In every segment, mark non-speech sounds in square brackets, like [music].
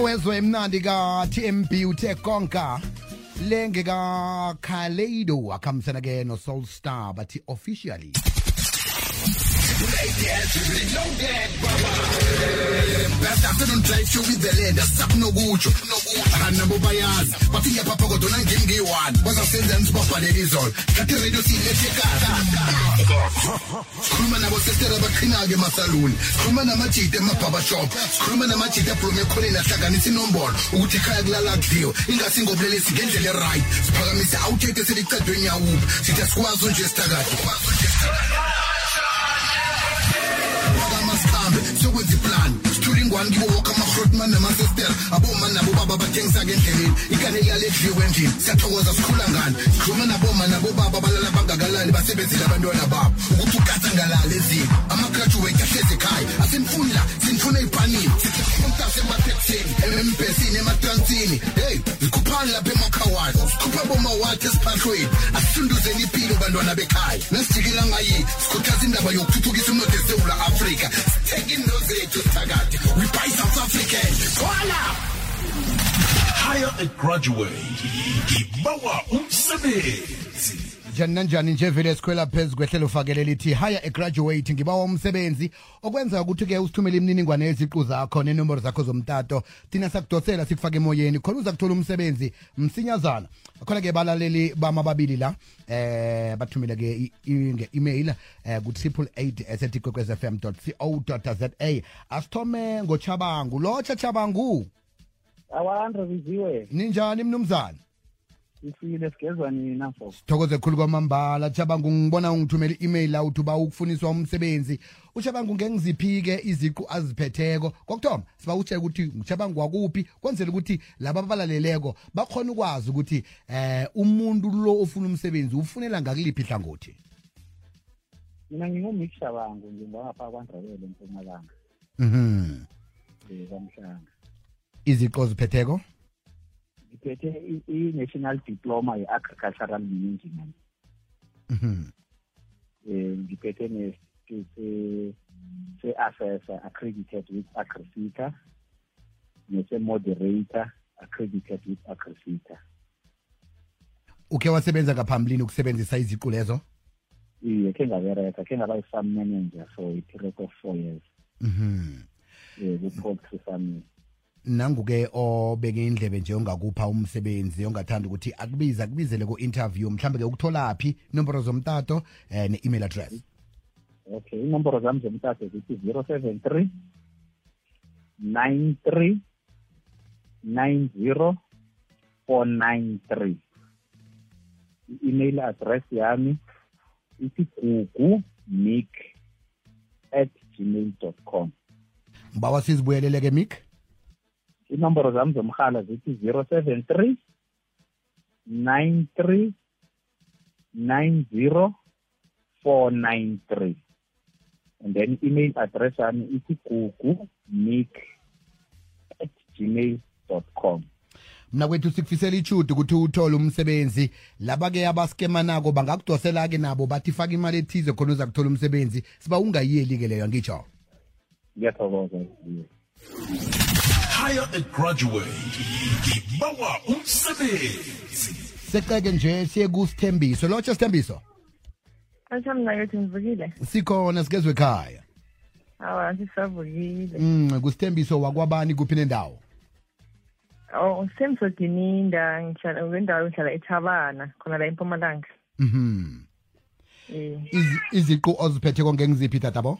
wezwe emnandi ka-tmb uthe konka. Le ngeka-kaleido akhambisana ke no-soul star bathi officially. Afternoon drive show with the land sakunokutsho nabo bayazi bathi ngiyaphapha kodwa nangimi ngiyi-one bazasenzani sibabhalele izolo. Kanti iradio siyilethekala sikhuluma nabosistera abaqhina-ke emasaluni. Sikhuluma namajidi emabhabashop sikhuluma namajidi ebhrume ekhoneni ahlanganisa inombolo ukuthi ekhaya kulala kudliwe ingasingobulelesi ngendlela eright. Siphakamisa awuthethe selicadweni yawuphi sithi asikwazi unje sithakade sikwazi unje sithakade sokwenza iplani one you walk on my fruit man, the man says there. About man, a baba, but things again carried. You can hear let you went in. Set was a school and gun. Crewman about man, a baba, balala, bagala, basebezi, abandona bab. Utukatangala, lazy. I'm a graduate, a physical. I sinfula, sinfuna ipani. Mtase matexini, mpesini, matrantini. Hey, zikupani laphe makawani. Usikupha boma wakhe esiphakweni. Asisunduzeni impilo bantwana bekhaya. Nesijikela ngayi, sikhuthaza indaba yokuthuthukisa umnotho eSewula Afrika taking no to We buy South African. Koala! Hire a graduate. Give Ibawa umsebenzi. Njani nanjani nje vele sikhwela phezu kwehlelo fakele lithi hire a graduate ngibawa umsebenzi. Okwenza ukuthi-ke usithumele imininingwane yeziqu zakho nenomboro zakho zomtato. Thina sakudosela sikufake emoyeni. Khona uza kuthola umsebenzi msinyazana. Khona-ke balaleli bama babili la eh bathumile-ke nge-email eh ku-triple eight esetikwekwez f m co za asithome ngochabangu. Lotsha chabangu biziwe ninjani mnumzana sifile sigezwa nina fo thokoze khulu kwamambala. Chabangu ngibona ungithumela i-email la uthi uba ukufuniswa umsebenzi. Uchabangu ngengiziphi-ke iziqu aziphetheko? Kokuthoma siba utsheke ukuthi uchabangu wakuphi kwenzela ukuthi laba abalaleleko bakhona ukwazi ukuthi eh umuntu lo ofuna umsebenzi ufunela ngakuliphi ihlangothi. Mina ngingumixabango ngingangapha kwandrebele empumalanga. Mhm. Kamhlanga iziqu oziphetheko? Ngiphethe i-national diploma ye-agricultural management mhm um ngiphethe nesitifiketi se- se-assessor accredited with agrifica nese-moderator accredited with agrifica ukhe wasebenza ngaphambilini ukusebenzisa iziqu lezo? Iye khe ngabereka khe ngaba i-farm manager for i-period of four years. Mhm um ku-poultry farming nanguke obeke indlebe nje ongakupha umsebenzi ongathanda ukuthi akubiza akubizele ku-interview mhlambe-ke ukutholaphi inomboro zomtato eh, ne-email address. Okay inomboro zami zomtato zithi zero seven three nine three nine zero four nine three. I-email address yami ithi gugu nick at gmail com. Ngibawa sizibuyelele-ke mik inomboro zami zomhala zithi zero seven three nine three nine zero four nine three. And then email address yami ithi gugu nick at gmail dot com. Mna kwethu sikufisela ichudu ukuthi uthole umsebenzi. Laba-ke abaskemanako bangakudosela-ke nabo bathi faka imali ethize khona uza kuthola umsebenzi. Siba ungayiyeli-ke leyo ngitsho ngiyathokoza hire a graduate ngibawa umsebenzi seqeke nje siye kusithembiso lotsho sithembiso Athami nayo ukuthi ngivukile. sikhona sikezwe ekhaya Awa sisavukile. mm kusithembiso wakwabani kuphi nendawo Oh Semso Dininda ngihlala ngendawo ngihlala eThabana khona la eMpumalanga. mhm Eh. Izi- iziqu oziphethe konke ngiziphi tatabo Oh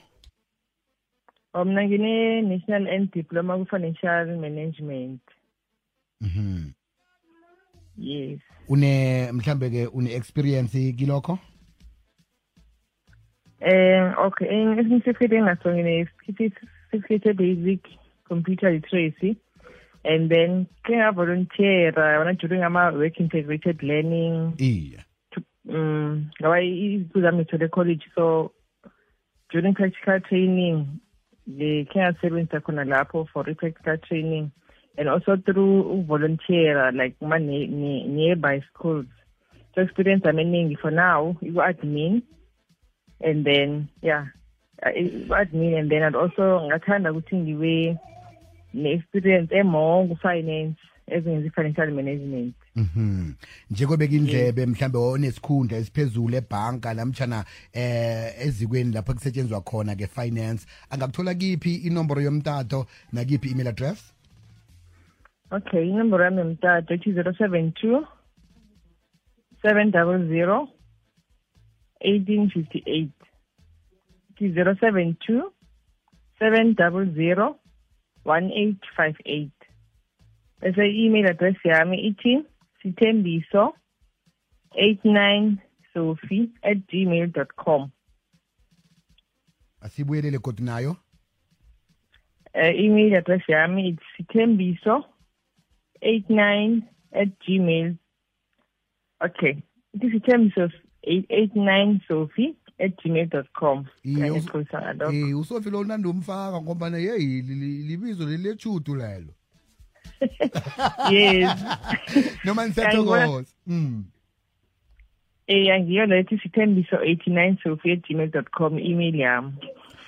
mina ngine National End Diploma ku Financial Management. mhm Yes. une mhlambe ke une experience kilokho Eh okay ngisimsifike ngaso ngine certificate basic computer literacy and then ke volunteer wana during ama work integrated learning iya um ngoba iziqu zami ngithole college so during practical training ngikhe ngasebenza khona lapho for i-practical training and also through volunteer like nearby schools. So experience ami eningi for now iku-admin and then yeah uh, i-admin and then and also ngathanda ukuthi ngibe ne-experience emore ku-finance ezenza i-financial management mhm. Njekobeka indlebe mhlambe onesikhundla esiphezulu ebhanka namtshana eh ezikweni lapho kusetshenzwa khona ke finance. Angakuthola kiphi inomboro yomtato nakiphi email address? Okay inomboro yami yomtato ithi 072 700 1858 ithi 8 5 1858 bese i-email address yami ithi sithembiso eight nine sophie at gmail dot com. Asibuyelele kodwa nayo uh, email address yami it's sithembiso 89 at gmail. Okay it is sithembiso 89 sophie at gmail com. Iye, us- ngiyexolisa ngalokho usofi lo nandi umfaka ngoba hey li- li- libizo lelechudu lelo yes. [laughs] Noma nisathokoza mm. Eh angiyo lethi sithembiso 89 sophie at gmail dot com email yami.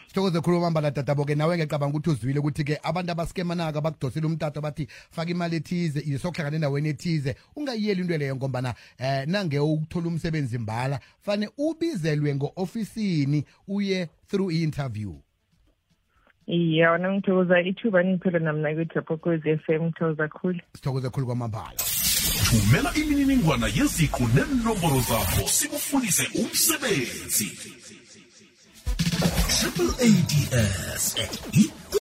Sithokoze khuluma mbala tatabo ke nawe ngicabanga ukuthi uzwile ukuthi ke abantu abaskemanaka bakudosela umtato bathi faka imali ethize isokuhlangana endaweni ethize. Ungayiyeli into leyo ngombana eh nange ukuthola umsebenzi mbala fane ubizelwe ngo-ofisini uye through i-interview. Iya wona ngithokoza ithuba ningiphela namna kwethu kwezi f m ngithokoza khulu. Sithokoze khulu kwamambala thumela imininingwana yeziqu nenomboro zakho sikufundise umsebenzi. Triple ads at